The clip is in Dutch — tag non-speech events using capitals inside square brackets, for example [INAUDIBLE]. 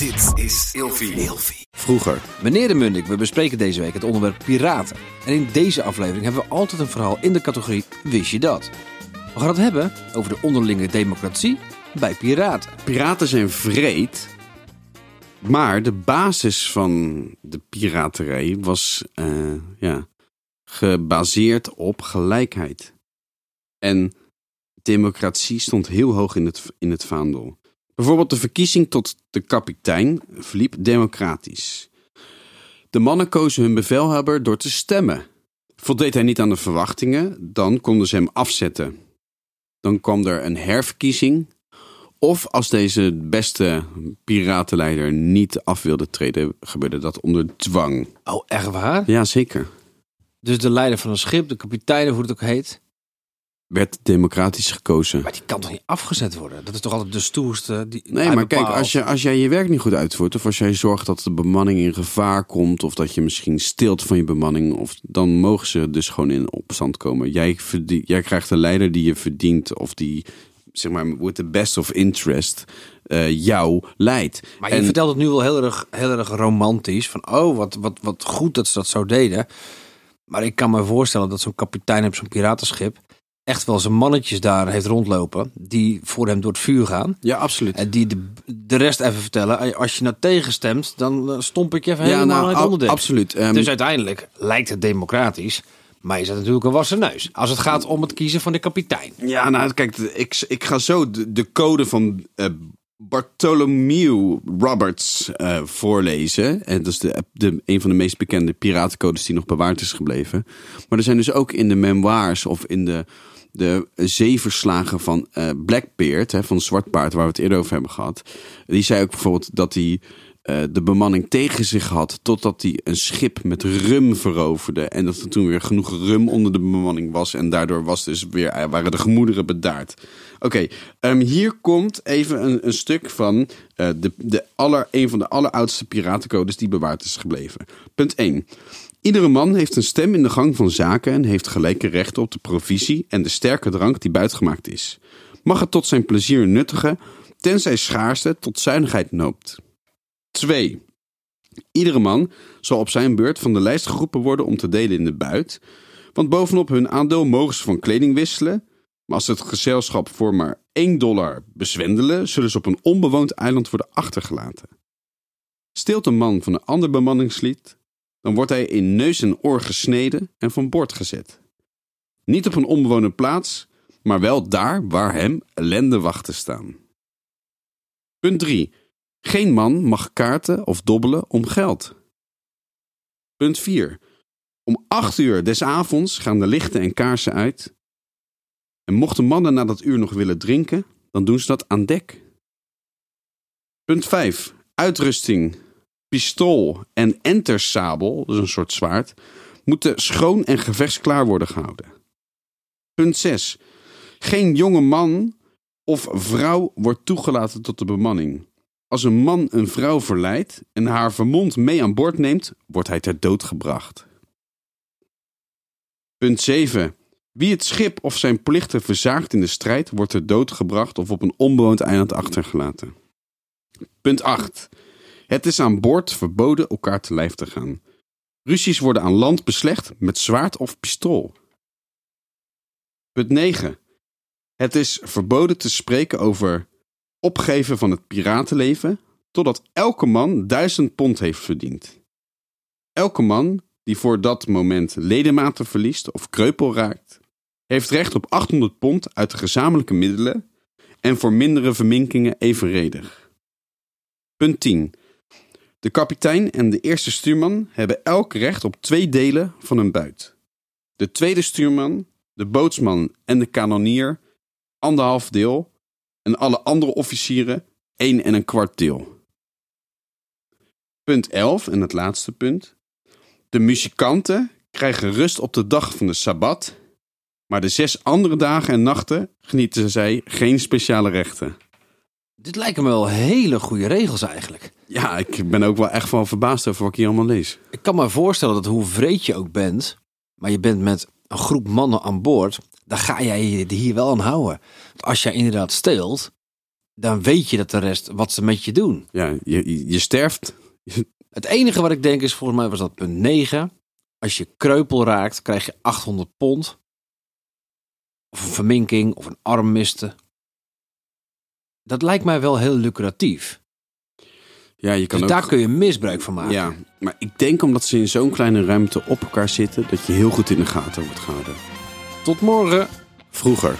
Dit is Ilfie. Vroeger. Meneer de Mundik, we bespreken deze week het onderwerp piraten. En in deze aflevering hebben we altijd een verhaal in de categorie Wist je dat? We gaan het hebben over de onderlinge democratie bij piraten. Piraten zijn vreed. Maar de basis van de piraterij was eh, ja, gebaseerd op gelijkheid. En democratie stond heel hoog in het, in het vaandel. Bijvoorbeeld de verkiezing tot de kapitein verliep democratisch. De mannen kozen hun bevelhebber door te stemmen. Voldeed hij niet aan de verwachtingen, dan konden ze hem afzetten. Dan kwam er een herverkiezing. Of als deze beste piratenleider niet af wilde treden, gebeurde dat onder dwang. Oh, echt waar? Ja, zeker. Dus de leider van een schip, de kapitein, hoe het ook heet, Werd democratisch gekozen. maar die kan toch niet afgezet worden? Dat is toch altijd de stoerste? Die Nee, maar kijk, als, je, als jij je werk niet goed uitvoert, of als jij zorgt dat de bemanning in gevaar komt, of dat je misschien stilt van je bemanning, of, dan mogen ze dus gewoon in opstand komen. Jij, verdien- jij krijgt een leider die je verdient, of die, zeg maar, with the best of interest, eh, jou leidt. Maar je En- vertelt het nu wel heel erg, heel erg romantisch. Van, oh, wat, wat, wat goed dat ze dat zo deden. Maar ik kan me voorstellen dat zo'n kapitein op zo'n piratenschip... echt wel zijn mannetjes daar heeft rondlopen... die voor hem door het vuur gaan. Ja, absoluut. En die de, de rest even vertellen... als je nou tegenstemt, dan eh, stomp ik je even ja, helemaal nou, het onderdeel. absoluut. Ehm, Dus uiteindelijk lijkt het democratisch... maar je zet natuurlijk een wassen neus... als het gaat om het kiezen van de kapitein. Ja, nou, kijk, ik, ik ga zo de, de code van eh, Bartholomew Roberts eh, voorlezen. En dat is de, de, een van de meest bekende piratencodes die nog bewaard is gebleven. Maar er zijn dus ook in de memoirs of in de, de zeeverslagen van eh, Blackbeard, hè, van Zwartpaard, waar we het eerder over hebben gehad. Die zei ook bijvoorbeeld dat hij eh, de bemanning tegen zich had totdat hij een schip met rum veroverde. En dat er toen weer genoeg rum onder de bemanning was. En daardoor was dus weer, eh, waren de gemoederen bedaard. Oké, ehm, hier komt even een, een stuk van de, de aller, een van de alleroudste piratencodes die bewaard is gebleven. Punt 1. Iedere man heeft een stem in de gang van zaken en heeft gelijke rechten op de provisie en de sterke drank die buitgemaakt is. Mag het tot zijn plezier nuttigen, tenzij schaarste tot zuinigheid noopt. 2. Iedere man zal op zijn beurt van de lijst geroepen worden om te delen in de buit. Want bovenop hun aandeel mogen ze van kleding wisselen. Maar als het gezelschap voor maar 1 dollar bezwendelen, zullen ze op een onbewoond eiland worden achtergelaten. Steelt een man van een ander bemanningslid, dan wordt hij in neus en oor gesneden en van boord gezet. Niet op een onbewoonde plaats, maar wel daar waar hem ellende wacht te staan. Punt 3. Geen man mag kaarten of dobbelen om geld. Punt 4. Om 8 uur des avonds gaan de lichten en kaarsen uit. En mochten mannen na dat uur nog willen drinken, dan doen ze dat aan dek. Punt 5. Uitrusting, pistool en entersabel, dus een soort zwaard, moeten schoon en gevechtsklaar worden gehouden. Punt 6. Geen jonge man of vrouw wordt toegelaten tot de bemanning. Als een man een vrouw verleidt en haar vermomd mee aan boord neemt, wordt hij ter dood gebracht. Punt 7. Wie het schip of zijn plichten verzaakt in de strijd, wordt ter dood gebracht of op een onbewoond eiland achtergelaten. Punt 8. Het is aan boord verboden elkaar te lijf te gaan. Ruzies worden aan land beslecht met zwaard of pistool. Punt 9. Het is verboden te spreken over opgeven van het piratenleven totdat elke man duizend pond heeft verdiend. Elke man die voor dat moment ledematen verliest of kreupel raakt, heeft recht op 800 pond uit de gezamenlijke middelen en voor mindere verminkingen evenredig. Punt 10. De kapitein en de eerste stuurman hebben elk recht op twee delen van een buit. De tweede stuurman, de bootsman en de kanonier anderhalf deel en alle andere officieren één en een kwart deel. Punt 11 en het laatste punt. De muzikanten krijgen rust op de dag van de Sabbat, maar de zes andere dagen en nachten genieten zij geen speciale rechten. Dit lijken me wel hele goede regels eigenlijk. Ja, ik ben ook wel echt wel verbaasd over wat ik hier allemaal lees. Ik kan me voorstellen dat hoe vreed je ook bent, maar je bent met een groep mannen aan boord, dan ga jij je hier wel aan houden. Want als jij inderdaad steelt, dan weet je dat de rest wat ze met je doen. Ja, je, je- sterft. [LAUGHS] Het enige wat ik denk is, volgens mij was dat punt 9. Als je kreupel raakt, krijg je 800 pond. Of een verminking, of een arm miste. Dat lijkt mij wel heel lucratief. Ja, je kan Dus ook... daar kun je misbruik van maken. Ja, maar ik denk omdat ze in zo'n kleine ruimte op elkaar zitten, dat je heel goed in de gaten wordt gehouden. Tot morgen. Vroeger.